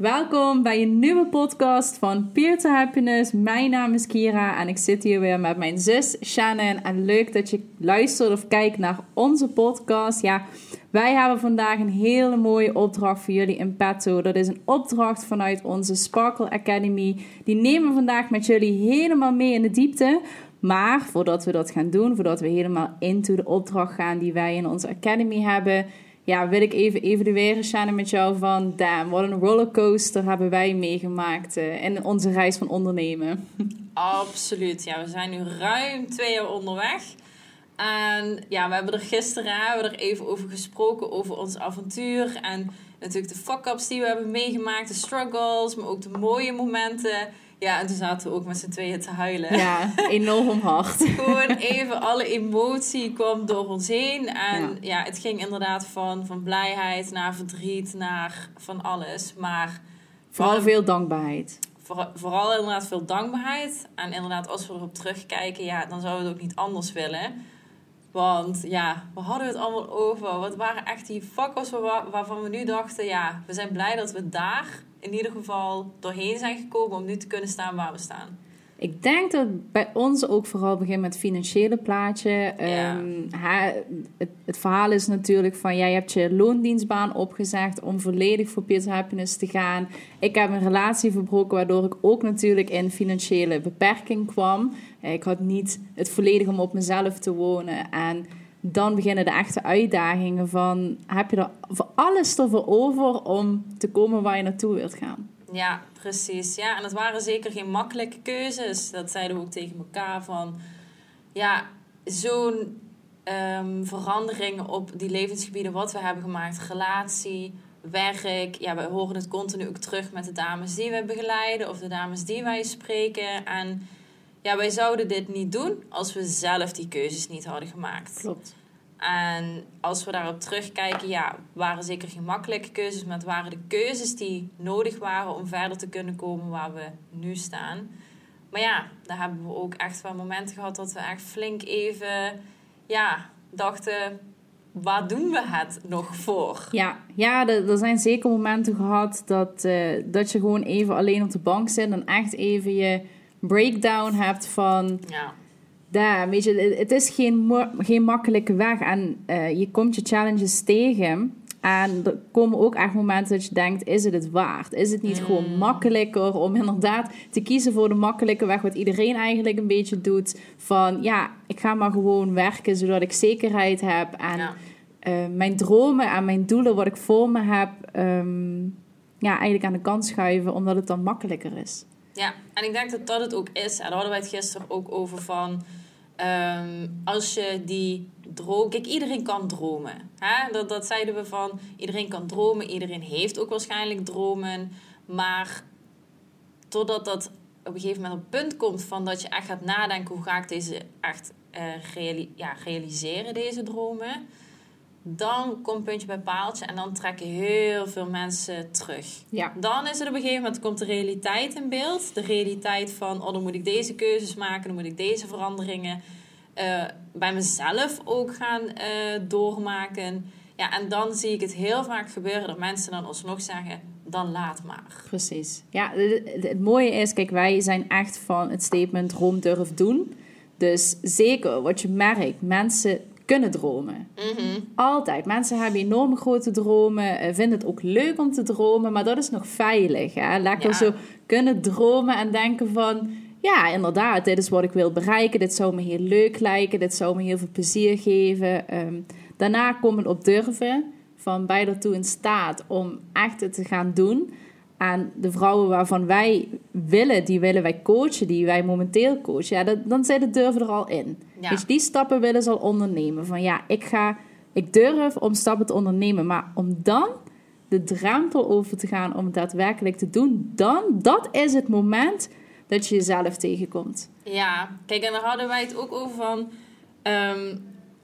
Welkom bij een nieuwe podcast van Peer to Happiness. Mijn naam is Kira en ik zit hier weer met mijn zus Shannon. En leuk dat je luistert of kijkt naar onze podcast. Ja, wij hebben vandaag een hele mooie opdracht voor jullie in petto. Dat is een opdracht vanuit onze Sparkle Academy. Die nemen we vandaag met jullie helemaal mee in de diepte. Maar voordat we dat gaan doen, voordat we helemaal into de opdracht gaan die wij in onze Academy hebben ja, wil ik even evalueren, Shannon, met jou van... Damn, wat een rollercoaster hebben wij meegemaakt uh, in onze reis van ondernemen. Absoluut. Ja, we zijn nu ruim twee jaar onderweg. En ja, we hebben er gisteren er even over gesproken, over ons avontuur. En natuurlijk de fuck-ups die we hebben meegemaakt, de struggles, maar ook de mooie momenten. Ja, en toen zaten we ook met z'n tweeën te huilen. Ja, enorm hard. Gewoon even alle emotie kwam door ons heen. En ja, het ging inderdaad van, van blijheid naar verdriet, naar van alles. Maar vooral veel dankbaarheid. vooral inderdaad veel dankbaarheid. En inderdaad, als we erop terugkijken, ja, dan zouden we het ook niet anders willen. Want ja, we hadden het allemaal over? Wat waren echt die fuckers waarvan we nu dachten, ja, we zijn blij dat we daar in ieder geval doorheen zijn gekomen om nu te kunnen staan waar we staan? Ik denk dat bij ons ook vooral begint met het financiële plaatje. Ehm, het, het, verhaal is natuurlijk van jij hebt je loondienstbaan opgezegd om volledig voor Peter Happiness te gaan. Ik heb een relatie verbroken waardoor ik ook natuurlijk in financiële beperking kwam. Ik had niet het volledig om op mezelf te wonen. En dan beginnen de echte uitdagingen van... heb je er voor alles ervoor over om te komen waar je naartoe wilt gaan? Ja, precies. Ja, en het waren zeker geen makkelijke keuzes. Dat zeiden we ook tegen elkaar van... Ja, zo'n um, verandering op die levensgebieden wat we hebben gemaakt. Relatie, werk. Ja, we horen het continu ook terug met de dames die we begeleiden... of de dames die wij spreken. En ja, wij zouden dit niet doen als we zelf die keuzes niet hadden gemaakt. Klopt. En als we daarop terugkijken, ja, waren zeker geen makkelijke keuzes, maar het waren de keuzes die nodig waren om verder te kunnen komen waar we nu staan. Maar ja, daar hebben we ook echt wel momenten gehad dat we echt flink even, ja, dachten, waar doen we het nog voor? Ja, ja er, zijn zeker momenten gehad dat, uh, dat je gewoon even alleen op de bank zit en echt even je breakdown hebt van... Ja. Daar, weet je, het is geen, geen makkelijke weg en uh, je komt je challenges tegen. En er komen ook echt momenten dat je denkt, is het het waard? Is het niet mm. gewoon makkelijker om inderdaad te kiezen voor de makkelijke weg, wat iedereen eigenlijk een beetje doet, van ja, ik ga maar gewoon werken zodat ik zekerheid heb en ja. uh, mijn dromen en mijn doelen, wat ik voor me heb, um, ja, eigenlijk aan de kant schuiven, omdat het dan makkelijker is. Ja, en ik denk dat dat het ook is. En daar hadden wij het gisteren ook over van... Um, als je die droom... Kijk, iedereen kan dromen. Hè? Dat, dat zeiden we van... Iedereen kan dromen. Iedereen heeft ook waarschijnlijk dromen. Maar totdat dat op een gegeven moment op het punt komt... van dat je echt gaat nadenken... hoe ga ik deze echt uh, ja, realiseren, deze dromen dan komt puntje bij paaltje en dan trekken heel veel mensen terug. Ja. Dan is er op een gegeven moment komt de realiteit in beeld. De realiteit van, oh dan moet ik deze keuzes maken, dan moet ik deze veranderingen uh, bij mezelf ook gaan uh, doormaken. Ja, en dan zie ik het heel vaak gebeuren dat mensen dan alsnog zeggen, dan laat maar. Precies. Ja, het, het mooie is, kijk, wij zijn echt van het statement droom durf doen. Dus zeker wat je merkt, mensen kunnen dromen. Mhm. Altijd. Mensen hebben enorme grote dromen, eh, vinden het ook leuk om te dromen, maar dat is nog veilig. Hè? Lekker zo kunnen dromen en denken van, ja, inderdaad, dit is wat ik wil bereiken, dit zou me heel leuk lijken, dit zou me heel veel plezier geven. Ehm, daarna komen op durven, van bij ertoe in staat om echt het te gaan doen. En de vrouwen waarvan wij willen, die willen wij coachen, die wij momenteel coachen, ja, dat, dan zijn de durven er al in. Dus die stappen willen ze al ondernemen. Van ja, ik ga, ik durf om stappen te ondernemen, maar om dan de drempel over te gaan om het daadwerkelijk te doen, dan, dat is het moment dat je jezelf tegenkomt. Ja, kijk, en daar hadden wij het ook over van. Ehm,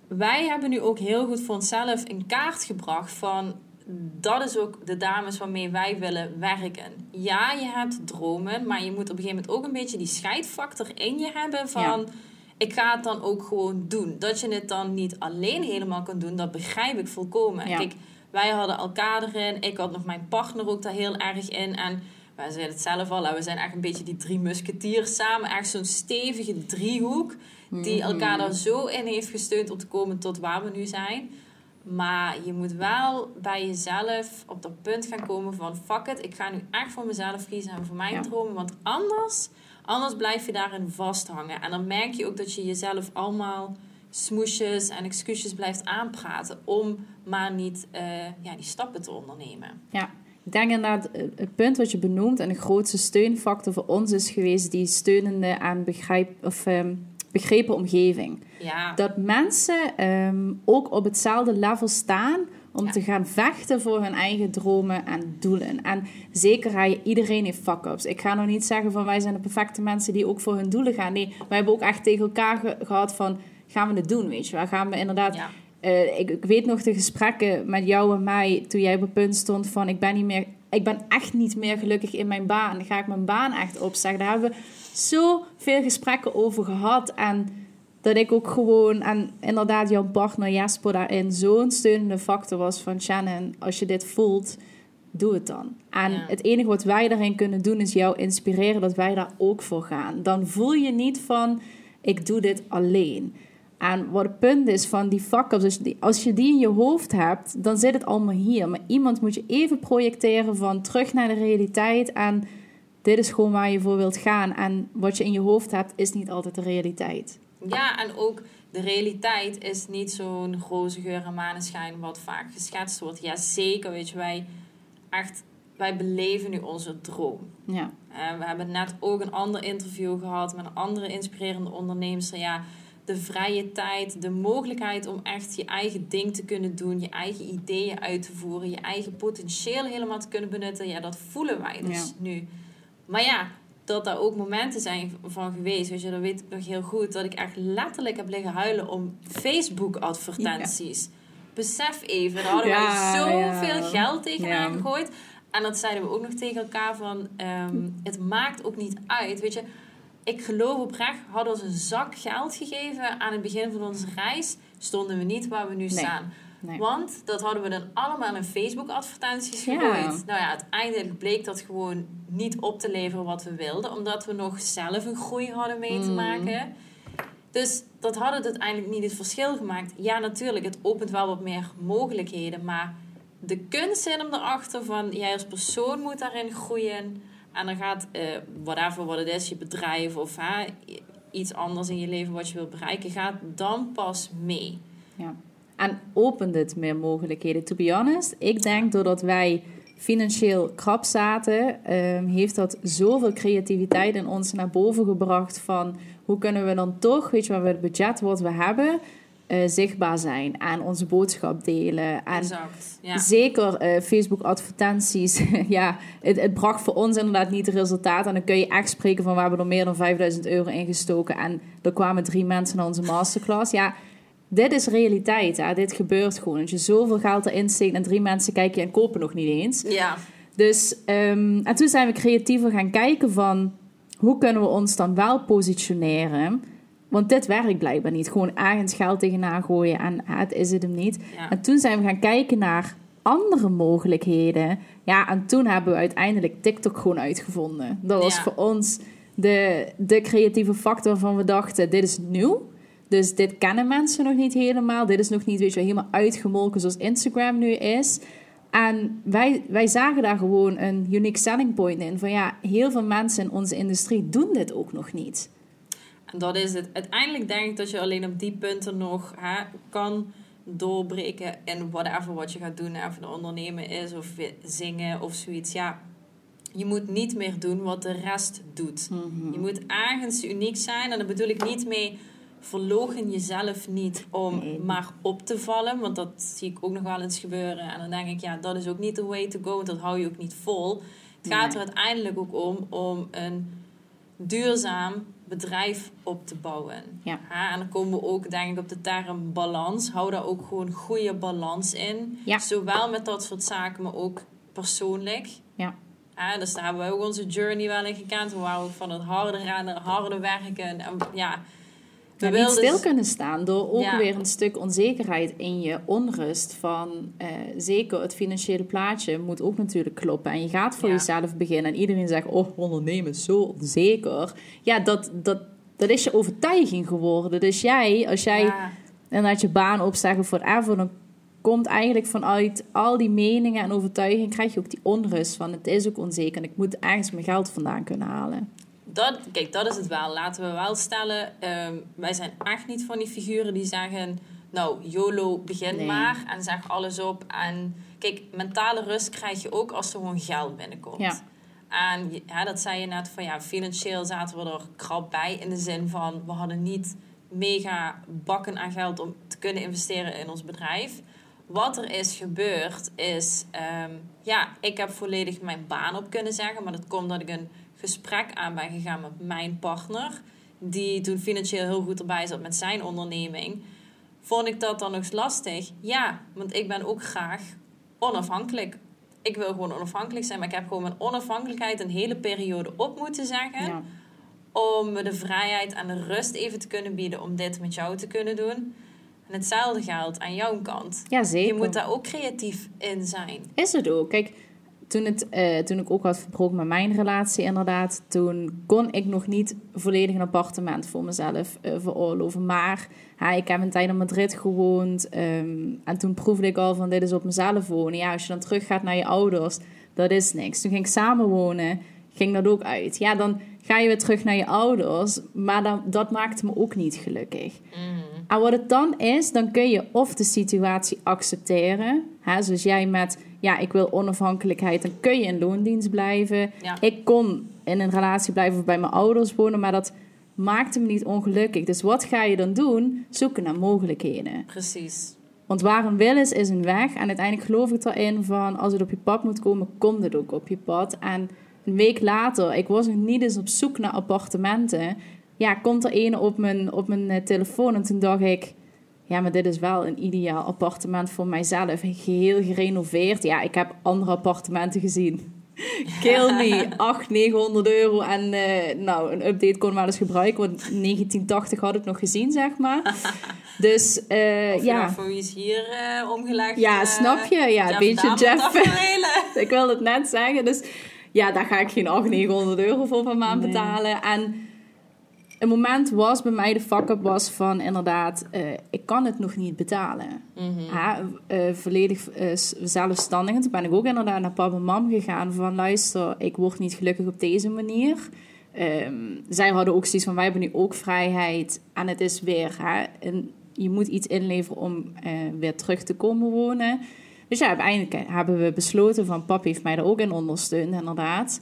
wij hebben nu ook heel goed voor onszelf in kaart gebracht van dat is ook de dames waarmee wij willen werken. Ja, je hebt dromen, maar je moet op een gegeven moment ook een beetje die scheidfactor in je hebben van. Ik ga het dan ook gewoon doen. Dat je het dan niet alleen helemaal kan doen, dat begrijp ik volkomen. Kijk, wij hadden elkaar erin. Ik had nog mijn partner ook daar heel erg in. En wij zeiden het zelf al, we zijn echt een beetje die drie musketiers samen. Echt zo'n stevige driehoek die Mhm. elkaar er zo in heeft gesteund om te komen tot waar we nu zijn. Maar je moet wel bij jezelf op dat punt gaan komen van... fuck it, ik ga nu echt voor mezelf kiezen en voor mijn Ja. dromen. Want anders, anders blijf je daarin vasthangen. En dan merk je ook dat je jezelf allemaal smoesjes en excuses blijft aanpraten... om maar niet eh, ja, die stappen te ondernemen. Ja, ik denk inderdaad, eh, het punt wat je benoemt en de grootste steunfactor voor ons is geweest die steunende en begrijp, of, ehm, begrepen omgeving. Ja, Dat mensen ehm, ook op hetzelfde level staan om Ja. te gaan vechten voor hun eigen dromen en doelen. En zeker, iedereen heeft fuck-ups. Ik ga nog niet zeggen van wij zijn de perfecte mensen die ook voor hun doelen gaan. Nee, wij hebben ook echt tegen elkaar ge- gehad van gaan we het doen, weet je wel. Gaan we inderdaad... ja. Eh, ik, ik weet nog de gesprekken met jou en mij toen jij op het punt stond van ik ben niet meer, ik ben echt niet meer gelukkig in mijn baan. Ga ik mijn baan echt opzeggen? Daar hebben we zoveel gesprekken over gehad en dat ik ook gewoon en inderdaad jouw partner Jesper daarin zo'n steunende factor was van Shannon, als je dit voelt, doe het dan. En Ja. het enige wat wij daarin kunnen doen is jou inspireren dat wij daar ook voor gaan. Dan voel je niet van ik doe dit alleen. En wat het punt is van die fuck-ups, je die- als je die in je hoofd hebt, dan zit het allemaal hier. Maar iemand moet je even projecteren van terug naar de realiteit. En dit is gewoon waar je voor wilt gaan. En wat je in je hoofd hebt, is niet altijd de realiteit. Ja, en ook de realiteit is niet zo'n roze geur en maneschijn wat vaak geschetst wordt. Ja, zeker, weet je, wij echt, wij beleven nu onze droom. Ja, Eh, we hebben net ook een ander interview gehad met een andere inspirerende onderneemster. Ja, de vrije tijd, de mogelijkheid om echt je eigen ding te kunnen doen, je eigen ideeën uit te voeren, je eigen potentieel helemaal te kunnen benutten. Ja, dat voelen wij dus Ja. nu. Maar ja, dat daar ook momenten zijn van geweest. Weet je, dat weet ik nog heel goed. Dat ik echt letterlijk heb liggen huilen om Facebook-advertenties. Besef even, daar hadden Ja, wij zoveel ja. geld tegenaan gegooid. En dat zeiden we ook nog tegen elkaar van... ehm, het maakt ook niet uit, weet je. Ik geloof oprecht, hadden we ons een zak geld gegeven aan het begin van onze reis... stonden we niet waar we nu staan. Nee. Want dat hadden we dan allemaal in Facebook-advertenties Ja. gegooid. Nou ja, uiteindelijk bleek dat gewoon niet op te leveren wat we wilden. Omdat we nog zelf een groei hadden mee te Mm. maken. Dus dat had het uiteindelijk niet het verschil gemaakt. Ja, natuurlijk, het opent wel wat meer mogelijkheden. Maar de kunst zit hem erachter van... jij als persoon moet daarin groeien. En dan gaat, eh whatever wat het is, je bedrijf of hè, iets anders in je leven wat je wilt bereiken... gaat dan pas mee. Ja. En opent het meer mogelijkheden. To be honest, ik denk doordat wij financieel krap zaten, ehm, heeft dat zoveel creativiteit in ons naar boven gebracht van hoe kunnen we dan toch, weet je wel, met het budget wat we hebben, eh, zichtbaar zijn en onze boodschap delen. En Exact, ja. Zeker eh, Facebook-advertenties. ja, het, het bracht voor ons inderdaad niet het resultaat. En dan kun je echt spreken van we hebben er meer dan 5000 euro in gestoken. En er kwamen drie mensen naar onze masterclass. Ja, dit is realiteit. Hè? Dit gebeurt gewoon. Als je zoveel geld erin steekt en drie mensen kijken je en kopen nog niet eens. Ja, Dus, ehm, en toen zijn we creatiever gaan kijken van... hoe kunnen we ons dan wel positioneren... Want dit werkt blijkbaar niet. Gewoon ergens geld tegenaan gooien en ah, het is het hem niet. ja. En toen zijn we gaan kijken naar andere mogelijkheden. Ja, en toen hebben we uiteindelijk TikTok gewoon uitgevonden. Dat was Ja. voor ons de, de creatieve factor waarvan we dachten, dit is nieuw. Dus dit kennen mensen nog niet helemaal. Dit is nog niet weet je, helemaal uitgemolken zoals Instagram nu is. En wij, wij zagen daar gewoon een unique selling point in. Van ja, heel veel mensen in onze industrie doen dit ook nog niet. En dat is het. Uiteindelijk denk ik dat je alleen op die punten nog hè, kan doorbreken in whatever wat je gaat doen. Of het ondernemen is of zingen of zoiets. Ja, je moet niet meer doen wat de rest doet. Je moet ergens uniek zijn. En daar bedoel ik niet mee verlogen jezelf niet om Nee. maar op te vallen. Want dat zie ik ook nog wel eens gebeuren. En dan denk ik, ja, dat is ook niet the way to go. Want dat hou je ook niet vol. Het gaat er uiteindelijk ook om om een duurzaam bedrijf op te bouwen. Ja. Ja, en dan komen we ook, denk ik, op de term balans. Hou daar ook gewoon goede balans in. Ja. Zowel met dat soort zaken, maar ook persoonlijk. Ja. Ja, dus daar hebben we ook onze journey wel in gekend. We waren ook van het harde rennen, harde werken. En ja, we niet stil kunnen staan door ook weer een stuk onzekerheid in je onrust van uh, zeker het financiële plaatje moet ook natuurlijk kloppen. En je gaat voor jezelf beginnen en iedereen zegt oh ondernemen is zo onzeker. Ja dat, dat, dat is je overtuiging geworden. Dus jij als jij ja. inderdaad je baan opzeggen voor even dan komt eigenlijk vanuit al die meningen en overtuigingen krijg je ook die onrust van het is ook onzeker en ik moet ergens mijn geld vandaan kunnen halen dat, kijk, dat is het wel. Laten we wel stellen, ehm, wij zijn echt niet van die figuren die zeggen, nou, YOLO, begin maar en zeg alles op. En kijk, mentale rust krijg je ook als er gewoon geld binnenkomt. Ja. En ja, dat zei je net van ja, financieel zaten we er krap bij in de zin van we hadden niet mega bakken aan geld om te kunnen investeren in ons bedrijf. Wat er is gebeurd is, ehm, ja, ik heb volledig mijn baan op kunnen zeggen, maar dat komt dat ik een gesprek aan ben gegaan met mijn partner, die toen financieel heel goed erbij zat met zijn onderneming, vond ik dat dan nog lastig? Ja, want ik ben ook graag onafhankelijk. Ik wil gewoon onafhankelijk zijn, maar ik heb gewoon mijn onafhankelijkheid een hele periode op moeten zeggen. Ja. Om me de vrijheid en de rust even te kunnen bieden om dit met jou te kunnen doen. En hetzelfde geldt aan jouw kant. Ja, zeker. Je moet daar ook creatief in zijn. Is het ook. Kijk, toen, het, uh, toen ik ook had verbroken met mijn relatie, inderdaad, toen kon ik nog niet volledig een appartement voor mezelf uh, veroorloven. Maar ja, ik heb een tijd in Madrid gewoond um, en toen proefde ik al van dit is op mezelf wonen. Ja, als je dan terug gaat naar je ouders, dat is niks. Toen ging ik samenwonen, ging dat ook uit. Ja, dan ga je weer terug naar je ouders, maar dan, dat maakte me ook niet gelukkig. Mm. En wat het dan is, dan kun je of de situatie accepteren, hè, zoals jij met ja, ik wil onafhankelijkheid, dan kun je in loondienst blijven. Ik kon in een relatie blijven bij mijn ouders wonen, maar dat maakte me niet ongelukkig. Dus wat ga je dan doen? Zoeken naar mogelijkheden. Precies. Want waar een wil is, is een weg. En uiteindelijk geloof ik erin van als het op je pad moet komen, komt het ook op je pad. En een week later, ik was nog niet eens op zoek naar appartementen. Ja, komt er een op mijn, op mijn eh, telefoon en toen dacht ik ja, maar dit is wel een ideaal appartement voor mijzelf. Geheel gerenoveerd. Ja, ik heb andere appartementen gezien. Kill me, 800, 900 euro. En uh, nou, een update kon wel eens gebruiken. Want 1980 had ik nog gezien, zeg maar. Dus uh, ja. Voor wie is hier uh, omgelegd? Ja, snap je? Ja, een beetje Jeff. ik wil het net zeggen. Dus ja, daar ga ik geen 800, 900 euro voor per maand betalen. En een moment was bij mij de fuck-up was van inderdaad, uh, ik kan het nog niet betalen. Mm uh, volledig uh, zelfstandig. En toen ben ik ook inderdaad naar papa en mam gegaan van luister, ik word niet gelukkig op deze manier. Um, zij hadden ook zoiets van, wij hebben nu ook vrijheid en het is weer, hè, en je moet iets inleveren om weer terug te komen wonen. Dus ja, uiteindelijk hebben we besloten van, papa heeft mij er ook in ondersteund inderdaad.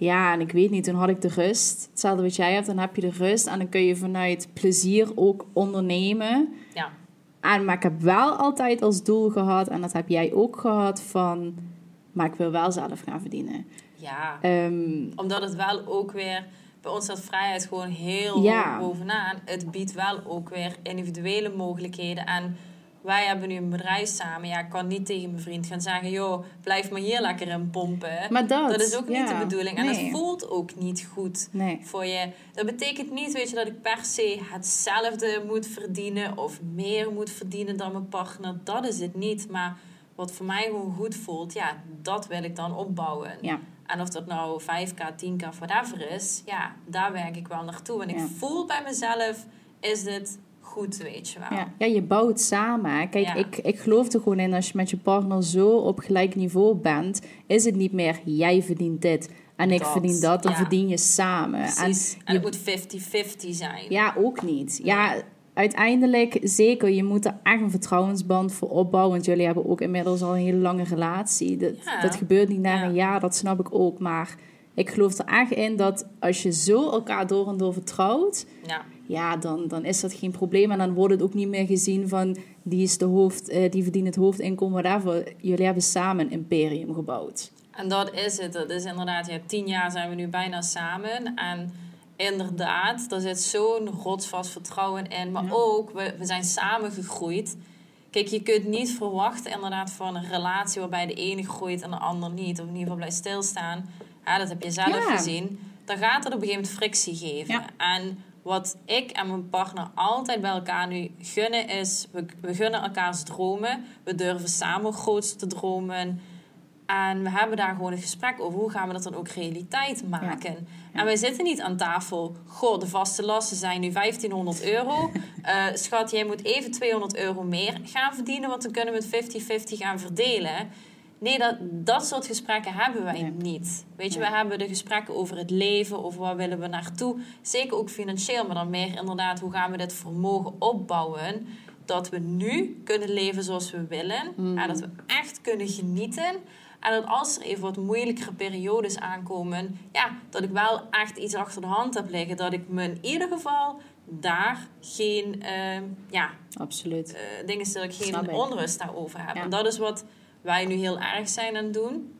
Ja, en ik weet niet, toen had ik de rust. Hetzelfde wat jij hebt, dan heb je de rust. En dan kun je vanuit plezier ook ondernemen. Ja. En, maar ik heb wel altijd als doel gehad, en dat heb jij ook gehad, van... Maar ik wil wel zelf gaan verdienen. Ja, ehm, omdat het wel ook weer... Bij ons staat vrijheid gewoon heel ja. bovenaan. Het biedt wel ook weer individuele mogelijkheden. En wij hebben nu een bedrijf samen. Ja, ik kan niet tegen mijn vriend gaan zeggen: joh, blijf maar hier lekker in pompen. Maar dat, dat is ook niet de bedoeling. En nee. dat voelt ook niet goed voor je. Dat betekent niet, weet je, dat ik per se hetzelfde moet verdienen of meer moet verdienen dan mijn partner. Dat is het niet. Maar wat voor mij gewoon goed voelt, ja, dat wil ik dan opbouwen. Ja. En of dat nou 5k, 10k, whatever is, ja, daar werk ik wel naartoe. En ik voel bij mezelf, is dit goed, weet je wel. Ja, ja je bouwt samen. Kijk, ik, ik geloof er gewoon in, als je met je partner zo op gelijk niveau bent, is het niet meer jij verdient dit en ik verdien dat, dan verdien je samen. En, en het moet 50-50 zijn. Ja, ook niet. Ja, uiteindelijk zeker, je moet er echt een vertrouwensband voor opbouwen, want jullie hebben ook inmiddels al een hele lange relatie. Dat, dat gebeurt niet na een jaar, dat snap ik ook, maar ik geloof er echt in dat als je zo elkaar door en door vertrouwt, ja, ja dan, dan is dat geen probleem. En dan wordt het ook niet meer gezien van die is de hoofd, uh, die verdient het hoofdinkomen, whatever. Jullie hebben samen een imperium gebouwd. En dat is het. Dat is inderdaad, ja, tien jaar zijn we nu bijna samen. En inderdaad, er zit zo'n rotsvast vertrouwen in. Maar ook, we, we zijn samen gegroeid. Kijk, je kunt niet verwachten inderdaad van een relatie waarbij de ene groeit en de ander niet. Of in ieder geval blijft stilstaan. Ja, dat heb je zelf gezien. Dan gaat het op een gegeven moment frictie geven. En wat ik en mijn partner altijd bij elkaar nu gunnen is... We, we gunnen elkaars dromen. We durven samen groots te dromen. En we hebben daar gewoon een gesprek over. Hoe gaan we dat dan ook realiteit maken? En wij zitten niet aan tafel. Goh, de vaste lasten zijn nu 1500 euro. Uh, schat, jij moet even 200 euro meer gaan verdienen... want dan kunnen we het 50-50 gaan verdelen... Nee, dat, dat soort gesprekken hebben wij niet. Weet je, we hebben de gesprekken over het leven, over waar willen we naartoe. Zeker ook financieel, maar dan meer inderdaad, hoe gaan we dit vermogen opbouwen? Dat we nu kunnen leven zoals we willen. Mm. En dat we echt kunnen genieten. En dat als er even wat moeilijkere periodes aankomen, ja, dat ik wel echt iets achter de hand heb liggen. Dat ik me in ieder geval daar geen, uh, ja, Absoluut. Uh, dingen dat ik geen onrust daarover heb. En dat is wat wij nu heel erg zijn aan het doen.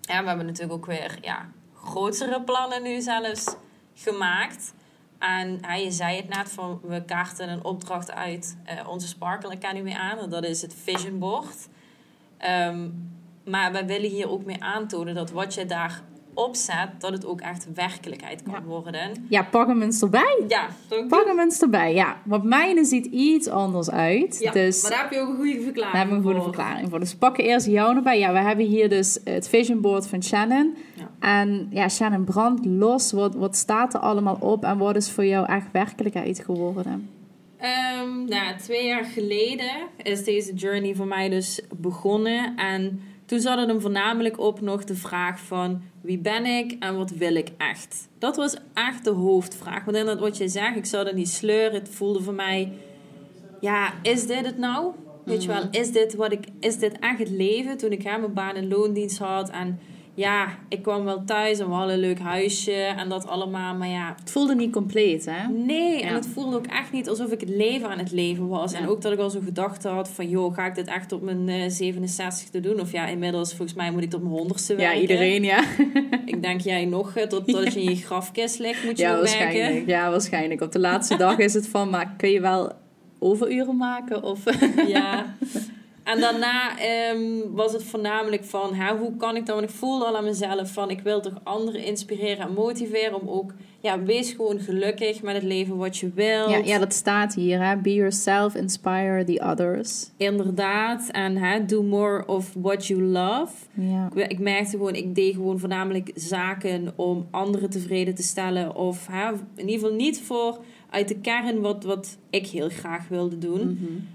Ja, we hebben natuurlijk ook weer ja, grotere plannen nu zelfs gemaakt. En ja, je zei het net, van, we kaarten een opdracht uit uh, onze Sparkle Academy aan. Dat is het Vision Board. Um, maar wij willen hier ook mee aantonen dat wat je daar opzet, dat het ook echt werkelijkheid kan worden. Ja, pak hem eens erbij. Ja, pak hem eens erbij. Ja, want mijne ziet iets anders uit. Ja, dus maar daar heb je ook een goede verklaring Daar hebben we een goede verklaring voor. Dus pakken eerst jou erbij. Ja, we hebben hier dus het vision board van Shannon. Ja. En ja, Shannon, brand los. Wat, wat staat er allemaal op en wat is voor jou echt werkelijkheid geworden? Um, nou, twee jaar geleden is deze journey voor mij dus begonnen. En toen zat hem voornamelijk op nog de vraag van wie ben ik en wat wil ik echt? Dat was echt de hoofdvraag. Want inderdaad, wat je zegt, ik zat in die sleur. Het voelde voor mij, ja, is dit het nou? Weet je wel, mhm. is dit, wat ik, is dit echt het leven? Toen ik hem mijn baan in loondienst had en ja, ik kwam wel thuis en we hadden een leuk huisje en dat allemaal. Maar ja... Het voelde niet compleet, hè? Nee, en het voelde ook echt niet alsof ik het leven aan het leven was. En ook dat ik al zo gedacht had van... joh, ga ik dit echt op mijn uh, 67 te doen? Of ja, inmiddels volgens mij moet ik tot mijn honderdste werken. Ja, iedereen, ja. ik denk jij nog, tot, totdat je in je grafkist ligt, moet je ja, waarschijnlijk. werken. Ja, waarschijnlijk. Op de laatste dag is het van... maar kun je wel overuren maken? Of... ja... En daarna ehm, was het voornamelijk van hè, hoe kan ik dan, want ik voelde al aan mezelf van ik wil toch anderen inspireren en motiveren om ook, ja, wees gewoon gelukkig met het leven wat je wilt. Ja, ja dat staat hier, hè? be yourself, inspire the others. Inderdaad, en hè, do more of what you love. Ja. Ik, ik, merkte gewoon, ik deed gewoon voornamelijk zaken om anderen tevreden te stellen of hè, in ieder geval niet voor uit de kern wat, wat ik heel graag wilde doen. Mm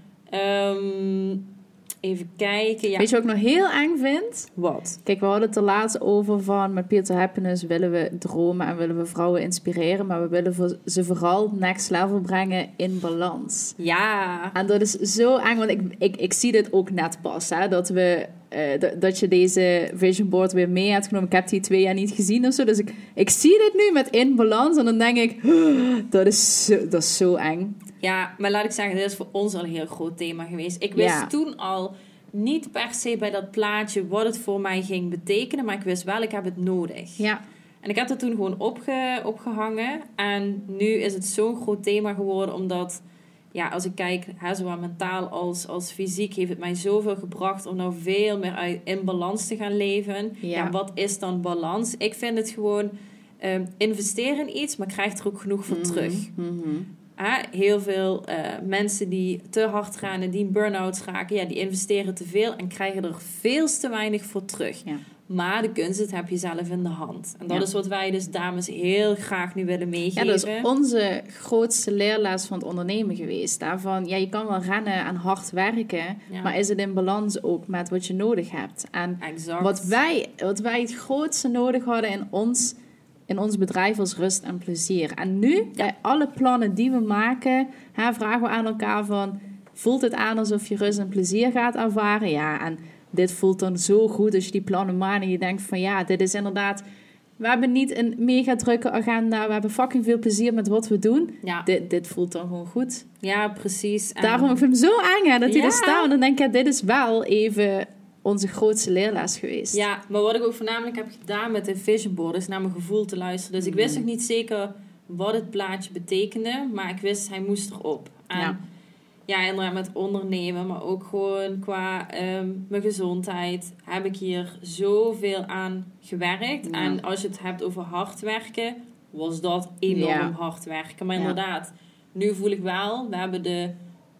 Even kijken. Ja. Weet je wat ik nog heel eng vind? Wat? Kijk, we hadden het er laatst over van met Peter Happiness willen we dromen en willen we vrouwen inspireren, maar we willen ze vooral next level brengen in balans. Ja. En dat is zo eng, want ik, ik, ik zie dit ook net pas, hè, dat we uh, dat je deze vision board weer mee hebt genomen. Ik heb die twee jaar niet gezien of zo. Dus ik, ik zie dit nu met in balans. En dan denk ik, dat, is zo, dat is zo eng. Ja, maar laat ik zeggen, dit is voor ons al een heel groot thema geweest. Ik wist toen al niet per se bij dat plaatje wat het voor mij ging betekenen. Maar ik wist wel, ik heb het nodig. Ja. En ik heb dat toen gewoon opge, opgehangen. En nu is het zo'n groot thema geworden, omdat ja, als ik kijk, hè, zowel mentaal als, als fysiek, heeft het mij zoveel gebracht om nou veel meer uit, in balans te gaan leven. Ja. wat is dan balans? Ik vind het gewoon um, investeren in iets, maar krijg er ook genoeg voor mhm, terug. Mm heel veel uh, mensen die te hard gaan en die in burn-out raken, ja, die investeren te veel en krijgen er veel te weinig voor terug. Ja. Maar de kunst, het heb je zelf in de hand. En dat is wat wij dus dames heel graag nu willen meegeven. Ja, dat is onze grootste leerles van het ondernemen geweest. Daarvan, ja, je kan wel rennen en hard werken, maar is het in balans ook met wat je nodig hebt? En exact. Wat, wij, wat wij het grootste nodig hadden in ons, in ons bedrijf was rust en plezier. En nu, bij alle plannen die we maken, hè, vragen we aan elkaar van... Voelt het aan alsof je rust en plezier gaat ervaren? Ja, en dit voelt dan zo goed als je die plannen maakt en je denkt van ja, dit is inderdaad. We hebben niet een mega drukke agenda. We hebben fucking veel plezier met wat we doen. Ja. Dit, dit voelt dan gewoon goed. Ja, precies. En... Daarom vind ik hem zo eng hè, dat hij er staat. En dan denk ik, dit is wel even onze grootste leerles geweest. Ja, maar wat ik ook voornamelijk heb gedaan met de vision board... is naar mijn gevoel te luisteren. Dus ik wist mm. ook niet zeker wat het plaatje betekende. Maar ik wist, hij moest erop. En ja ja, inderdaad met ondernemen, maar ook gewoon qua ehm, mijn gezondheid heb ik hier zoveel aan gewerkt. En als je het hebt over hard werken, was dat enorm Ja. hard werken. Maar inderdaad, nu voel ik wel, we hebben de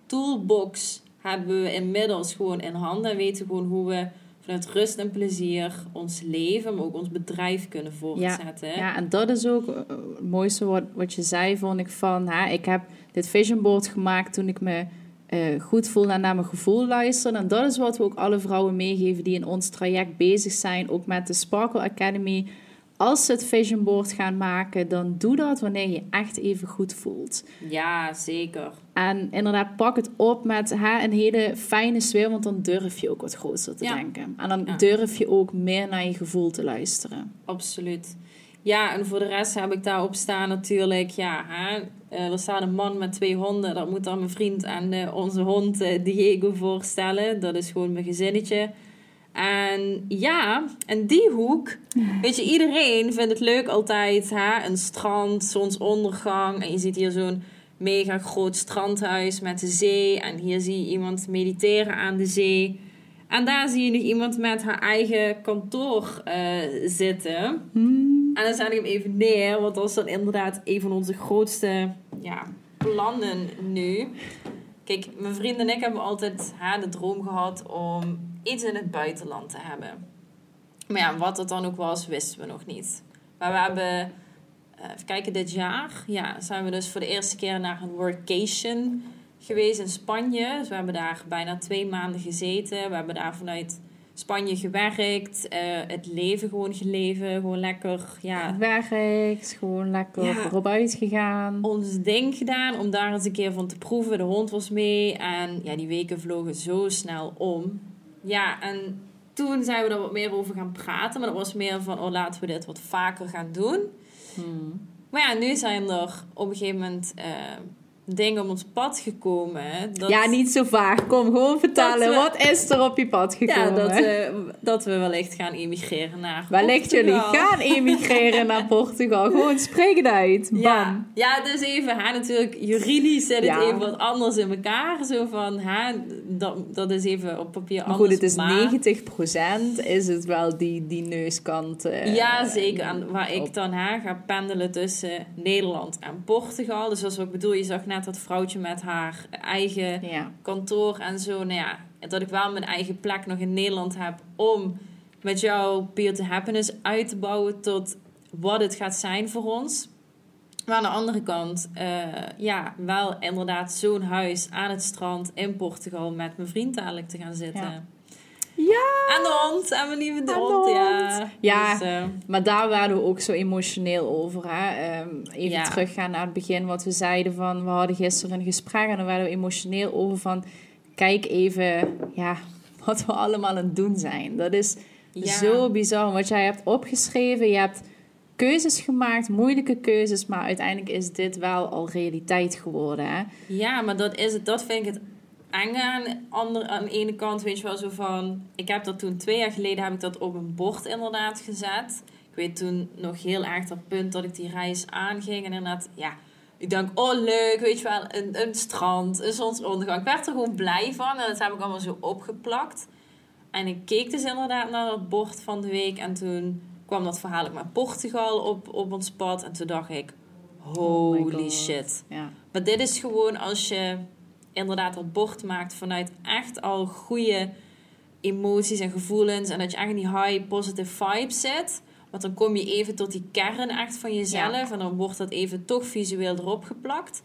toolbox hebben we inmiddels gewoon in handen. En weten gewoon hoe we vanuit rust en plezier ons leven, maar ook ons bedrijf kunnen voortzetten. Ja, en dat is ook eh, het mooiste wat, wat je zei, vond ik van... Ik heb dit vision board gemaakt toen ik me eh, goed voelde en naar mijn gevoel luisterde. En dat is wat we ook alle vrouwen meegeven die in ons traject bezig zijn. Ook met de Sparkle Academy. Als ze het vision board gaan maken, dan doe dat wanneer je echt even goed voelt. Ja, zeker. En inderdaad, pak het op met hè, een hele fijne sfeer, want dan durf je ook wat groter te Ja. denken. En dan Ja. durf je ook meer naar je gevoel te luisteren. Absoluut. Ja, en voor de rest heb ik daarop staan natuurlijk, ja, hè, eh, er staat een man met twee honden. Dat moet dan mijn vriend en eh, onze hond eh, Diego voorstellen. Dat is gewoon mijn gezinnetje. En ja, en die hoek, weet je, iedereen vindt het leuk altijd, hè, een strand, zonsondergang. En je ziet hier zo'n mega groot strandhuis met de zee. En hier zie je iemand mediteren aan de zee. En daar zie je nog iemand met haar eigen kantoor eh, zitten. En dan zet ik hem even neer, want dat is dan inderdaad een van onze grootste ja, plannen nu. Kijk, mijn vriend en ik hebben altijd hè, de droom gehad om iets in het buitenland te hebben. Maar ja, wat dat dan ook was, wisten we nog niet. Maar we hebben, eh, even kijken, dit jaar ja, zijn we dus voor de eerste keer naar een workation geweest in Spanje. Dus we hebben daar bijna twee maanden gezeten. We hebben daar vanuit Spanje gewerkt, eh, het leven gewoon geleven, gewoon lekker, ja, Werkt, gewoon lekker Ja. uitgegaan. ons ding gedaan om daar eens een keer van te proeven. De hond was mee en ja, die weken vlogen zo snel om. Ja, en toen zijn we er wat meer over gaan praten, maar dat was meer van, oh laten we dit wat vaker gaan doen. Hmm. Maar ja, nu zijn er op een gegeven moment eh, dingen op ons pad gekomen. Dat, Ja, niet zo vaag. Kom gewoon vertellen. we- Wat is er op je pad gekomen? Ja, dat, we dat we wellicht gaan emigreren naar Wellicht jullie Portugal. gaan emigreren naar Portugal. Gewoon spreek het uit. Bam. Ja, ja, dus even, hè, natuurlijk, juridisch zit het even wat anders in elkaar. Zo van, hè, dat, dat is even op papier Maar anders. goed, het is maar- 90% is het wel die, die neuskant. eh, ja, zeker. En waar ik dan hè, ga pendelen tussen Nederland en Portugal. Dus wat ik bedoel. Je zag net dat vrouwtje met haar eigen Ja. kantoor en zo. Nou ja, dat ik wel mijn eigen plek nog in Nederland heb om met jou Peer to Happiness uit te bouwen tot wat het gaat zijn voor ons. Maar aan de andere kant, eh, ja, wel inderdaad zo'n huis aan het strand in Portugal met mijn vriend dadelijk te gaan zitten. Ja. Ja. En de hond, en mijn lieve de hond, ja. hond. Ja. Dus, eh, Maar daar waren we ook zo emotioneel over. Hè? Ehm, even Ja. teruggaan naar het begin wat we zeiden van... We hadden gisteren een gesprek en daar werden we emotioneel over van... Kijk even ja, wat we allemaal aan het doen zijn. Dat is Ja. zo bizar. Wat jij hebt opgeschreven, je hebt keuzes gemaakt, moeilijke keuzes... maar uiteindelijk is dit wel al realiteit geworden. Hè? Ja, maar dat, is het, dat vind ik het enge aan, ander, aan de ene kant. Weet je wel, zo van... Ik heb dat toen twee jaar geleden heb ik dat op een bord inderdaad gezet. Ik weet toen nog heel erg dat punt dat ik die reis aanging. En inderdaad, ja... Ik denk, oh leuk, weet je wel, een, een strand, een zonsondergang. Ik werd er gewoon blij van en dat heb ik allemaal zo opgeplakt. En ik keek dus inderdaad naar dat bord van de week. En toen kwam dat verhaal ook met Portugal op, op ons pad. En toen dacht ik, Oh holy shit. Ja. Maar dit is gewoon als je inderdaad dat bord maakt vanuit echt al goede emoties en gevoelens. En dat je echt in die high positive vibe zit. Want dan kom je even tot die kern echt van jezelf. En dan wordt dat even toch visueel erop geplakt.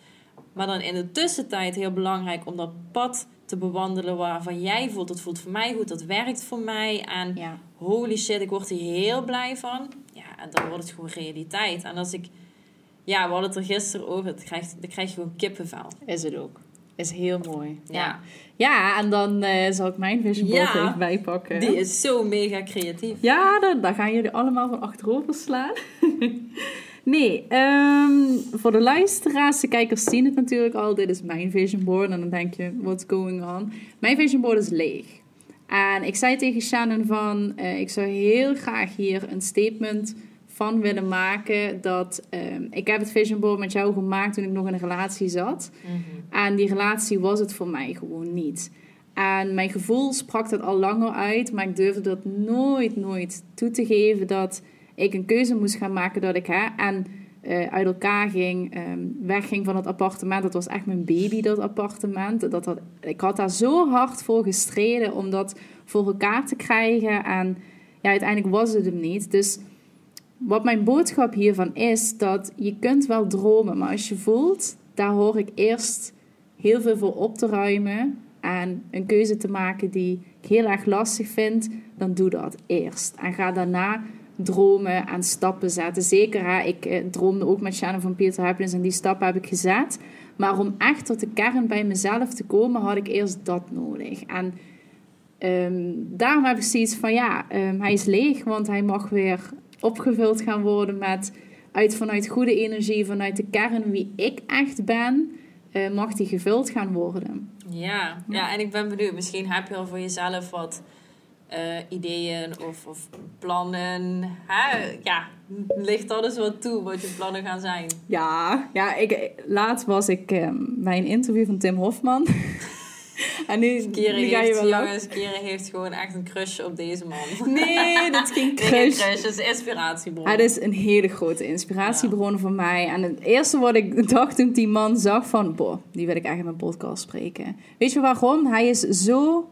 Maar dan in de tussentijd heel belangrijk om dat pad te bewandelen waarvan jij voelt. Dat voelt voor mij goed, dat werkt voor mij. En ja. holy shit, ik word hier heel blij van. Ja, en dan wordt het gewoon realiteit. En als ik... Ja, we hadden het er gisteren over. Het krijgt, dan krijg je gewoon kippenvel. Is het ook. Is heel mooi. Ja. Ja, en dan eh, zal ik mijn vision board Ja. even bijpakken. Die is zo mega creatief. Ja, dan, dan gaan jullie allemaal van achterover slaan. nee, ehm, voor de luisteraars, de kijkers zien het natuurlijk al. Dit is mijn vision board. En dan denk je, what's going on? Mijn vision board is leeg. En ik zei tegen Shannon van, eh, ik zou heel graag hier een statement van willen maken. Dat ehm, ik heb het vision board met jou gemaakt toen ik nog in een relatie zat. En die relatie was het voor mij gewoon niet. En mijn gevoel sprak dat al langer uit, maar ik durfde dat nooit, nooit toe te geven dat ik een keuze moest gaan maken dat ik hè. En uh, uit elkaar ging, um, wegging van het appartement. Dat was echt mijn baby, dat appartement. Dat, dat, ik had daar zo hard voor gestreden om dat voor elkaar te krijgen. En ja, uiteindelijk was het hem niet. Dus wat mijn boodschap hiervan is, dat je kunt wel dromen, maar als je voelt, daar hoor ik eerst heel veel voor op te ruimen en een keuze te maken die ik heel erg lastig vind, dan doe dat eerst. En ga daarna dromen en stappen zetten. Zeker, ik eh, droomde ook met Shannon van Peter Huppelens en die stappen heb ik gezet. Maar om echt tot de kern bij mezelf te komen, had ik eerst dat nodig. En um, daarom heb ik zoiets van, ja, um, hij is leeg, want hij mag weer opgevuld gaan worden met uit vanuit goede energie, vanuit de kern wie ik echt ben, uh, mag die gevuld gaan worden. Ja, ja, en ik ben benieuwd, misschien heb je al voor jezelf wat uh, ideeën of, of plannen. Hè? Ja, ligt alles wat toe wat je plannen gaan zijn. Ja, ja ik, laatst was ik um, bij een interview van Tim Hofman. En nu, Keren ga je wel jongens, Keren heeft gewoon echt een crush op deze man. Nee, dat is geen crush. Nee, crush, dat is inspiratiebron. Het is een hele grote inspiratiebron ja. voor mij. En het eerste wat ik dacht toen ik die man zag van... Boh, die wil ik echt in mijn podcast spreken. Weet je waarom? Hij is zo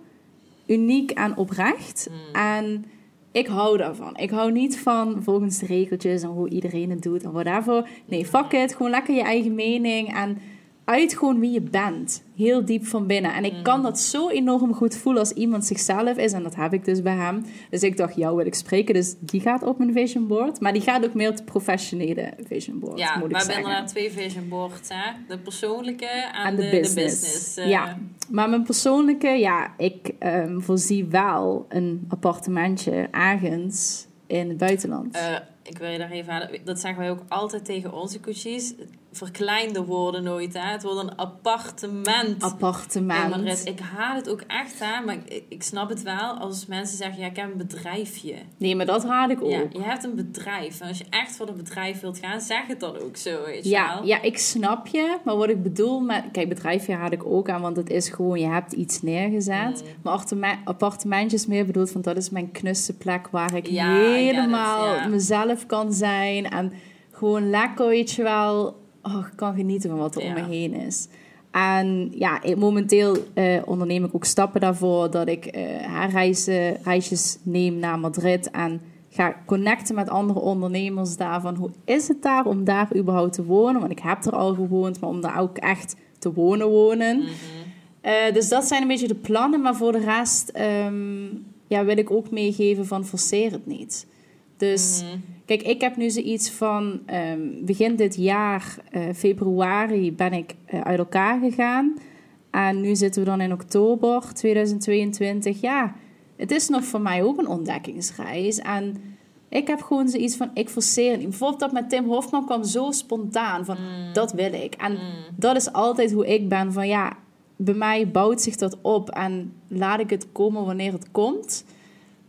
uniek en oprecht. Mm. En ik hou daarvan. Ik hou niet van volgens de regeltjes en hoe iedereen het doet en whatever. Nee, fuck it. Gewoon lekker je eigen mening en uit gewoon wie je bent. Heel diep van binnen. En ik kan mm. dat zo enorm goed voelen als iemand zichzelf is. En dat heb ik dus bij hem. Dus ik dacht, jou wil ik spreken. Dus die gaat op mijn vision board. Maar die gaat ook meer op de professionele vision board. Ja, moet we hebben inderdaad twee vision boards. Hè? De persoonlijke en, de, de, business. business uh. Ja, maar mijn persoonlijke, ja, ik um, voorzie wel een appartementje ergens in het buitenland. Uh, ik wil je daar even aan. Dat zeggen wij ook altijd tegen onze coaches. Verkleinde woorden nooit. Hè? Het wordt een appartement. Appartement. Ik haal het ook echt, hè? maar ik, ik, snap het wel als mensen zeggen: ja, ik heb een bedrijfje. Nee, maar dat haal ik ook. Ja, je hebt een bedrijf. En als je echt voor een bedrijf wilt gaan, zeg het dan ook zo. Weet ja, wel? ja, ik snap je. Maar wat ik bedoel met. Kijk, bedrijfje haal ik ook aan, want het is gewoon: je hebt iets neergezet. Mm. Maar appartementjes meer bedoeld, want dat is mijn knusse plek waar ik helemaal mezelf kan zijn. En gewoon lekker, weet je wel oh, ik kan genieten van wat er om me heen is. En ja, momenteel uh, onderneem ik ook stappen daarvoor dat ik uh, reizen, reisjes neem naar Madrid en ga connecten met andere ondernemers daar van hoe is het daar om daar überhaupt te wonen? Want ik heb er al gewoond, maar om daar ook echt te wonen wonen. Mhm. Eh, dus dat zijn een beetje de plannen, maar voor de rest um, ja, wil ik ook meegeven van forceer het niet. Dus mhm. Kijk, ik heb nu zoiets van um, begin dit jaar, uh, februari, ben ik uh, uit elkaar gegaan. En nu zitten we dan in oktober 2022. Ja, het is nog voor mij ook een ontdekkingsreis. En ik heb gewoon zoiets van, ik forceer niet. Bijvoorbeeld dat met Tim Hofman kwam zo spontaan van, mm. dat wil ik. En mm. dat is altijd hoe ik ben van, ja, bij mij bouwt zich dat op. En laat ik het komen wanneer het komt.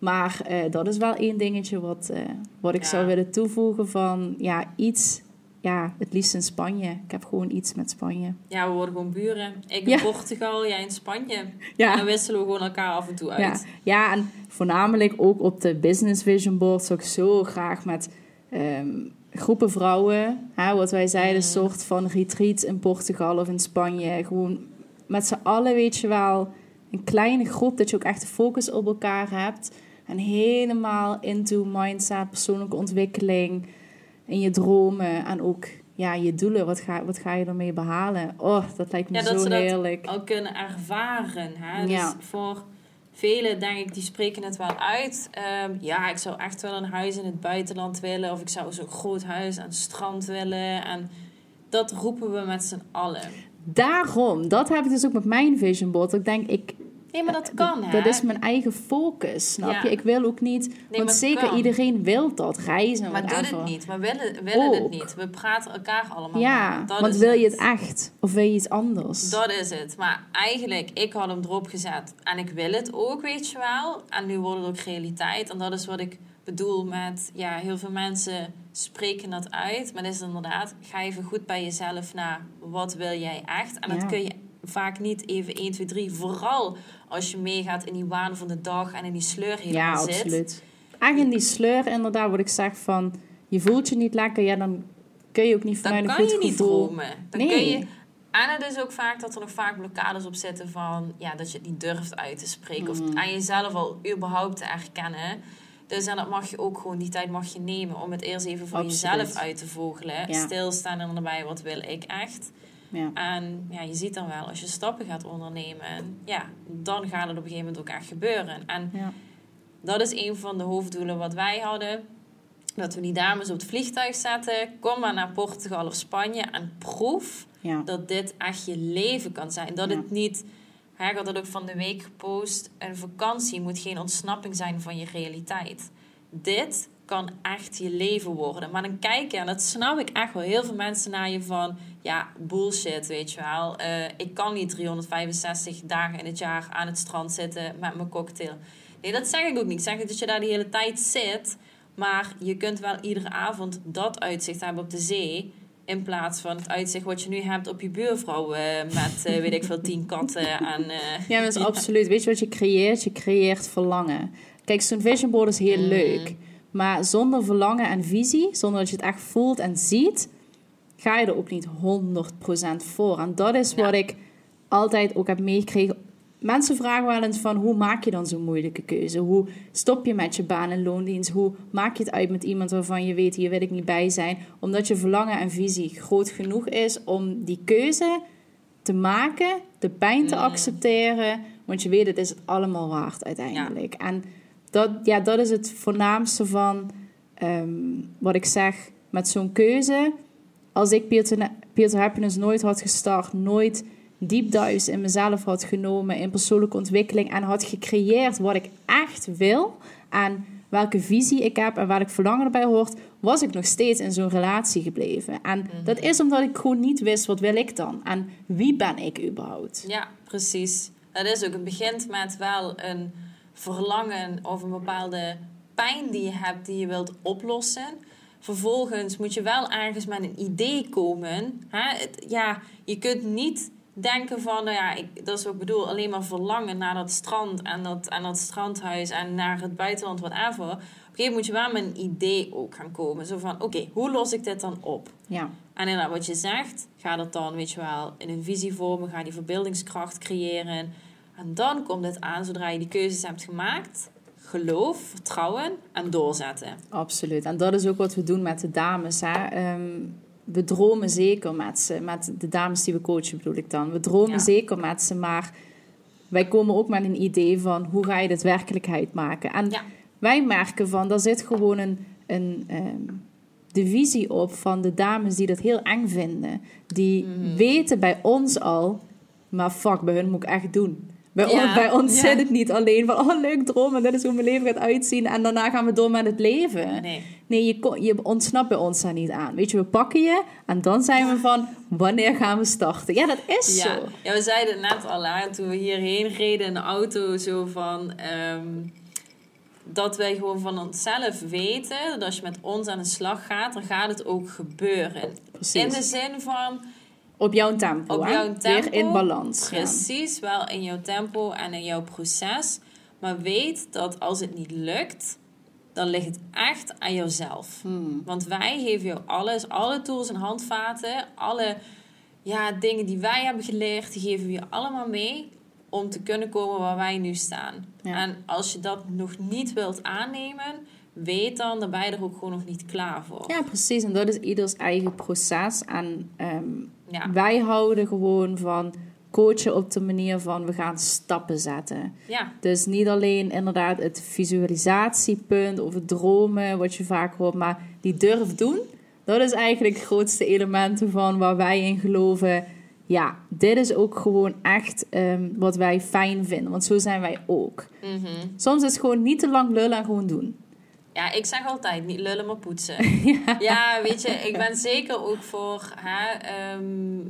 Maar uh, dat is wel één dingetje wat, uh, wat ik ja. zou willen toevoegen van ja, iets, ja, het liefst in Spanje. Ik heb gewoon iets met Spanje. Ja, we worden gewoon buren. Ik in Portugal, jij in Spanje. Ja. En dan wisselen we gewoon elkaar af en toe uit. Ja, ja en voornamelijk ook op de Business Vision Board zou ik zo graag met um, groepen vrouwen, hè, wat wij zeiden, een mm. soort van retreat in Portugal of in Spanje. Gewoon met z'n allen, weet je wel, een kleine groep, dat je ook echt de focus op elkaar hebt. En helemaal into mindset, persoonlijke ontwikkeling. En je dromen en ook ja, je doelen. Wat ga, wat ga je ermee behalen? Oh, dat lijkt me zo heerlijk. al kunnen ervaren. Hè? Dus voor velen, denk ik, die spreken het wel uit. Um, ja, ik zou echt wel een huis in het buitenland willen. Of ik zou zo'n groot huis aan het strand willen. En dat roepen we met z'n allen. Daarom, dat heb ik dus ook met mijn vision board. Ik denk, ik, Nee, maar dat kan, hè? Dat is mijn eigen focus, snap je? Ik wil ook niet... want zeker iedereen wil dat, reizen. Maar doe het niet. Maar willen, willen het niet. We praten elkaar allemaal Ja, want wil je het echt? Of wil je iets anders? Dat is het. Maar eigenlijk, ik had hem erop gezet. En ik wil het ook, weet je wel. En nu wordt het ook realiteit. En dat is wat ik bedoel met... Ja, heel veel mensen spreken dat uit. Maar dat is inderdaad... Ga even goed bij jezelf naar... Wat wil jij echt? En dat kun je vaak niet even 1, 2, 3. Vooral als je meegaat in die waan van de dag en in die sleur helemaal ja, zit. Ja, absoluut. Echt in die sleur inderdaad, wat ik zeg van... Je voelt je niet lekker, ja dan kun je ook niet vanuit dan een goed kan je niet gevoel... dromen. Dan Nee. kun je, en het is ook vaak dat er nog vaak blokkades op zitten van ja, dat je het niet durft uit te spreken. Of aan jezelf al überhaupt te erkennen. Dus en dat mag je ook gewoon, die tijd mag je nemen om het eerst even voor Absoluut. jezelf uit te vogelen. Ja. Stilstaan en erbij, wat wil ik echt? Ja. En ja, je ziet dan wel, als je stappen gaat ondernemen, ja, dan gaat het op een gegeven moment ook echt gebeuren. En Ja. dat is een van de hoofddoelen wat wij hadden. Dat we die dames op het vliegtuig zetten. Kom maar naar Portugal of Spanje en proef Ja. dat dit echt je leven kan zijn. Dat het niet, hè, ik had dat ook van de week gepost, een vakantie moet geen ontsnapping zijn van je realiteit. Dit kan echt je leven worden. Maar dan kijken, en dat snap ik echt wel, heel veel mensen naar je van, ja, bullshit, weet je wel. Eh, ik kan niet 365 dagen in het jaar aan het strand zitten met mijn cocktail. Nee, dat zeg ik ook niet. Ik zeg niet dat je daar de hele tijd zit. Maar je kunt wel iedere avond dat uitzicht hebben op de zee. In plaats van het uitzicht wat je nu hebt op je buurvrouw. eh, met, eh, weet ik veel, tien katten. En, Ja, dat is absoluut. Weet je wat je creëert? Je creëert verlangen. Kijk, zo'n vision board is heel Mm. leuk. Maar zonder verlangen en visie, zonder dat je het echt voelt en ziet, ga je er ook niet 100% voor. En dat is Ja. wat ik altijd ook heb meegekregen. Mensen vragen wel eens van, hoe maak je dan zo'n moeilijke keuze? Hoe stop je met je baan en loondienst? Hoe maak je het uit met iemand waarvan je weet, hier wil ik niet bij zijn? Omdat je verlangen en visie groot genoeg is om die keuze te maken, de pijn te Mm. accepteren, want je weet het is het allemaal waard uiteindelijk. En dat, ja, dat is het voornaamste van ehm, wat ik zeg met zo'n keuze. Als ik Peter, Peter Happiness nooit had gestart, nooit deep dives in mezelf had genomen, in persoonlijke ontwikkeling en had gecreëerd wat ik echt wil en welke visie ik heb en waar ik verlangen bij hoort, was ik nog steeds in zo'n relatie gebleven. En dat is omdat ik gewoon niet wist wat wil ik dan en wie ben ik überhaupt. ja, precies. Dat is ook. Het begint met wel een verlangen of een bepaalde pijn die je hebt die je wilt oplossen. Vervolgens moet je wel ergens met een idee komen. Hè? Het- ja, je kunt niet denken van, nou ja, ik, dat is wat ik bedoel, alleen maar verlangen naar dat strand en dat, en dat strandhuis en naar het buitenland, whatever. Op een gegeven moment moet je wel met een idee ook gaan komen. Zo van, oké, hoe los ik dit dan op? Ja, En inderdaad, wat je zegt, ga dat dan, weet je wel, in een visie vormen, ga die verbeeldingskracht creëren. En dan komt het aan, zodra je die keuzes hebt gemaakt, geloof, vertrouwen en doorzetten. absoluut. En dat is ook wat we doen met de dames. Hè? Ehm, we dromen zeker met ze, met de dames die we coachen bedoel ik dan. We dromen Ja. zeker met ze, maar wij komen ook met een idee van hoe ga je dit werkelijkheid maken. En Ja. wij merken van, daar zit gewoon een, een ehm, de visie op van de dames die dat heel eng vinden. Die Mhm. weten bij ons al, maar fuck, bij hun moet ik echt doen. Bij, Ja, ons, bij ons ja. zit het niet alleen van, oh leuk dromen, dit is hoe mijn leven gaat uitzien. En daarna gaan we door met het leven. Nee. Nee, je, je ontsnapt bij ons daar niet aan. Weet je, we pakken je en dan zijn we van, wanneer gaan we starten? Ja, dat is Ja. zo. ja, we zeiden het net al, hè, toen we hierheen reden in de auto, zo van... ehm, dat wij gewoon van onszelf weten dat als je met ons aan de slag gaat, dan gaat het ook gebeuren. Precies. In de zin van, Op jouw tempo, Op hè? jouw tempo, Weer in balans. Precies, wel in jouw tempo en in jouw proces. Maar weet dat als het niet lukt, dan ligt het echt aan jouzelf. Hmm. Want wij geven jou alles, alle tools en handvaten, alle ja, dingen die wij hebben geleerd, die geven we je allemaal mee om te kunnen komen waar wij nu staan. Ja. En als je dat nog niet wilt aannemen, weet dan dat ben je er ook gewoon nog niet klaar voor. Ja, precies. En dat is ieders eigen proces. En ehm, Ja. wij houden gewoon van coachen op de manier van we gaan stappen zetten. ja. Dus niet alleen inderdaad het visualisatiepunt of het dromen, wat je vaak hoort, maar die durf doen. Dat is eigenlijk het grootste element van waar wij in geloven. Ja, dit is ook gewoon echt ehm, wat wij fijn vinden. Want zo zijn wij ook. Mhm. Soms is het gewoon niet te lang lullen en gewoon doen. Ja, ik zeg altijd niet lullen, maar poetsen. ja. weet je, ik ben zeker ook voor hè, ehm,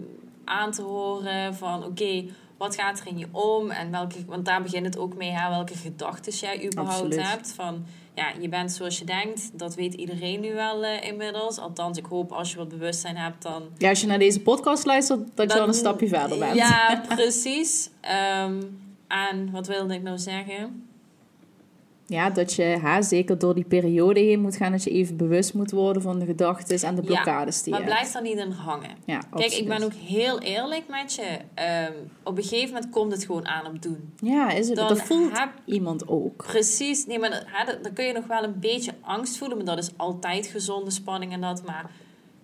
aan te horen van oké, wat gaat er in je om? En welke, want daar begint het ook mee, hè, welke gedachten jij überhaupt Absoluut. hebt. Van ja, je bent zoals je denkt, dat weet iedereen nu wel eh, inmiddels. Althans, ik hoop als je wat bewustzijn hebt, dan Ja, als je naar deze podcast luistert, dat je al een stapje verder bent. Ja, precies. Ehm, en wat wilde ik nou zeggen? Ja, dat je ha, zeker door die periode heen moet gaan, dat je even bewust moet worden van de gedachten en de blokkades die maar je blijf er niet in hangen. Ja, Kijk, ik ben ook heel eerlijk met je. Ehm, op een gegeven moment komt het gewoon aan op doen. Ja, is het, Dan dat voelt heb- iemand ook. Precies. Nee, maar dat- dan kun je nog wel een beetje angst voelen. Maar dat is altijd gezonde spanning en dat. Maar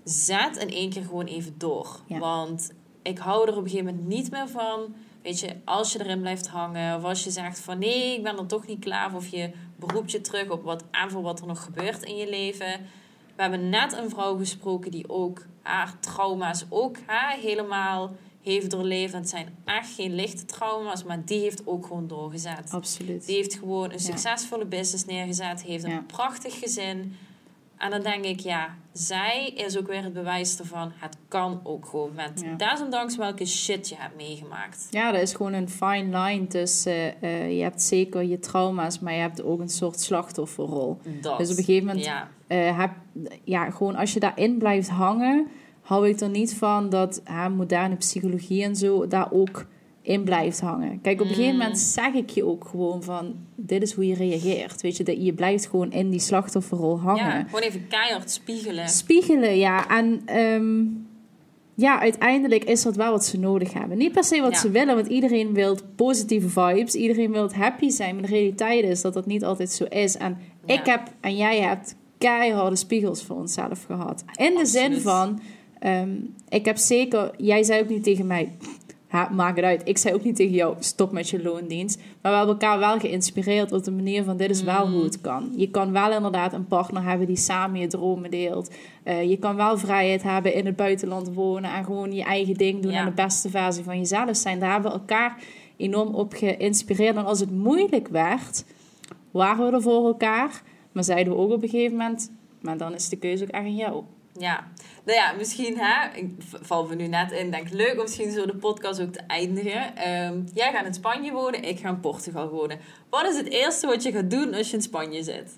zet in één keer gewoon even door. Ja. Want ik hou er op een gegeven moment niet meer van. Weet je, als je erin blijft hangen. Of als je zegt van nee, ik ben er toch niet klaar voor. Of je beroept je terug op wat en voor wat er nog gebeurt in je leven. We hebben net een vrouw gesproken die ook haar trauma's ook hè, helemaal heeft doorleefd. En het zijn echt geen lichte trauma's, maar die heeft ook gewoon doorgezet. Absoluut. Die heeft gewoon een Ja. succesvolle business neergezet, heeft een Ja. prachtig gezin. En dan denk ik, ja, zij is ook weer het bewijs ervan. Het kan ook gewoon met Ja. desondanks welke shit je hebt meegemaakt. Ja, er is gewoon een fine line tussen... eh, je hebt zeker je trauma's, maar je hebt ook een soort slachtofferrol. Dat. Dus op een gegeven moment Ja, eh, heb, ja, gewoon als je daarin blijft hangen, hou ik er niet van dat hè, moderne psychologie en zo daar ook in blijft hangen. Kijk, op een gegeven Mm. moment zeg ik je ook gewoon van, dit is hoe je reageert. Weet je, dat je blijft gewoon in die slachtofferrol hangen. ja, gewoon even keihard spiegelen. Spiegelen, ja. En ehm, ja, uiteindelijk is dat wel wat ze nodig hebben. Niet per se wat Ja. ze willen, want iedereen wil positieve vibes. Iedereen wil happy zijn. Maar de realiteit is dat dat niet altijd zo is. En Ja. ik heb en jij hebt keiharde spiegels voor onszelf gehad. In de zin van, ehm, ik heb zeker, jij zei ook niet tegen mij, ha, maak het uit. Ik zei ook niet tegen jou, stop met je loondienst. Maar we hebben elkaar wel geïnspireerd op de manier van, dit is wel Mm. hoe het kan. Je kan wel inderdaad een partner hebben die samen je dromen deelt. Eh, je kan wel vrijheid hebben in het buitenland wonen en gewoon je eigen ding doen Ja. en de beste versie van jezelf zijn. Daar hebben we elkaar enorm op geïnspireerd. En als het moeilijk werd, waren we er voor elkaar. Maar zeiden we ook op een gegeven moment, maar dan is de keuze ook aan jou. Ja, nou ja, misschien hè, ik val me nu net in, denk leuk om misschien zo de podcast ook te eindigen. Ehm, jij gaat in Spanje wonen, ik ga in Portugal wonen. Wat is het eerste wat je gaat doen als je in Spanje zit?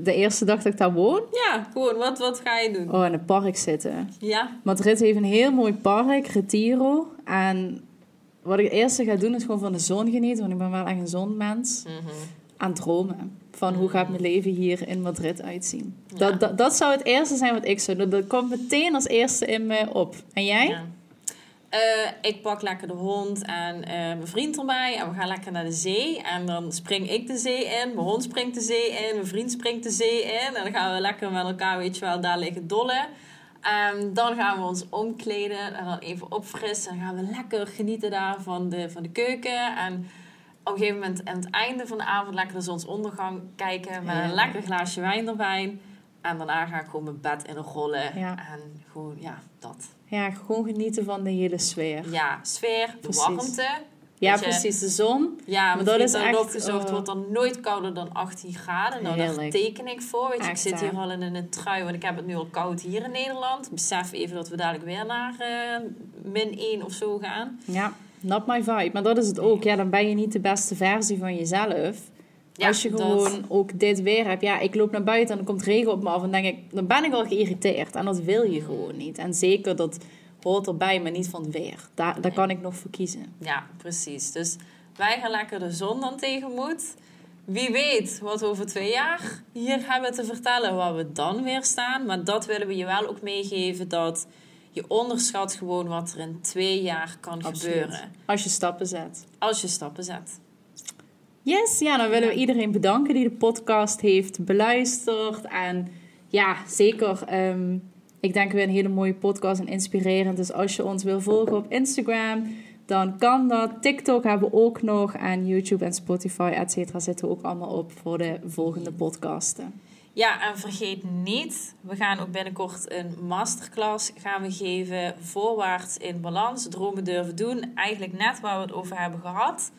De eerste dag dat ik daar woon, Ja, gewoon, wat, wat ga je doen? oh, in een park zitten. Ja, Madrid heeft een heel mooi park, Retiro. En wat ik het eerste ga doen is gewoon van de zon genieten, want ik ben wel echt een zonmens. Mhm. Aan dromen. Van hoe gaat mijn leven hier in Madrid uitzien. Ja. Dat, dat, dat zou het eerste zijn wat ik zou doen. Dat komt meteen als eerste in me op. En jij? Ja. Eh, ik pak lekker de hond en eh, mijn vriend erbij. En we gaan lekker naar de zee. En dan spring ik de zee in. Mijn hond springt de zee in. Mijn vriend springt de zee in. En dan gaan we lekker met elkaar, weet je wel, daar liggen dollen. En dan gaan we ons omkleden en dan even opfrissen. En dan gaan we lekker genieten daar van de, van de keuken. En op een gegeven moment aan het einde van de avond lekker de zonsondergang kijken. Met een lekker glaasje wijn erbij. En daarna ga ik gewoon mijn bed in rollen. Ja. En gewoon, ja, dat. Ja, gewoon genieten van de hele sfeer. Ja, sfeer, de Precies. warmte. Ja, je, precies. De zon. Ja, Maar dat is echt, opgezocht. oh. wordt dan nooit kouder dan 18 graden. Nou, daar teken ik voor. Weet je, ik zit hier al in een trui, want ik heb het nu al koud hier in Nederland. Besef even dat we dadelijk weer naar eh, min 1 of zo gaan. Ja, not my vibe. Maar dat is het ook. Ja, dan ben je niet de beste versie van jezelf. Ja, Als je dat- gewoon ook dit weer hebt. Ja, ik loop naar buiten en dan komt regen op me af. En dan denk ik, dan ben ik al geïrriteerd. En dat wil je gewoon niet. En zeker, dat hoort erbij, maar niet van het weer. Daar, daar kan ik nog voor kiezen. Ja, precies. Dus wij gaan lekker de zon dan tegemoet. Wie weet wat we over twee jaar hier hebben te vertellen, waar we dan weer staan. Maar dat willen we je wel ook meegeven, dat je onderschat gewoon wat er in twee jaar kan Absoluut. gebeuren. Als je stappen zet. Als je stappen zet. Yes, ja, dan willen we iedereen bedanken die de podcast heeft beluisterd. En ja, zeker. ehm, ik denk weer een hele mooie podcast en inspirerend. Dus als je ons wil volgen op Instagram, dan kan dat. TikTok hebben we ook nog. En YouTube en Spotify, et cetera, zitten we ook allemaal op voor de volgende podcasten. Ja, en vergeet niet, we gaan ook binnenkort een masterclass gaan we geven. Voorwaarts in balans, dromen durven doen. Eigenlijk net waar we het over hebben gehad.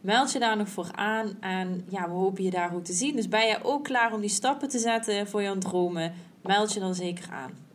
Meld je daar nog voor aan en ja, we hopen je daar ook te zien. Dus ben je ook klaar om die stappen te zetten voor jouw dromen? Meld je dan zeker aan.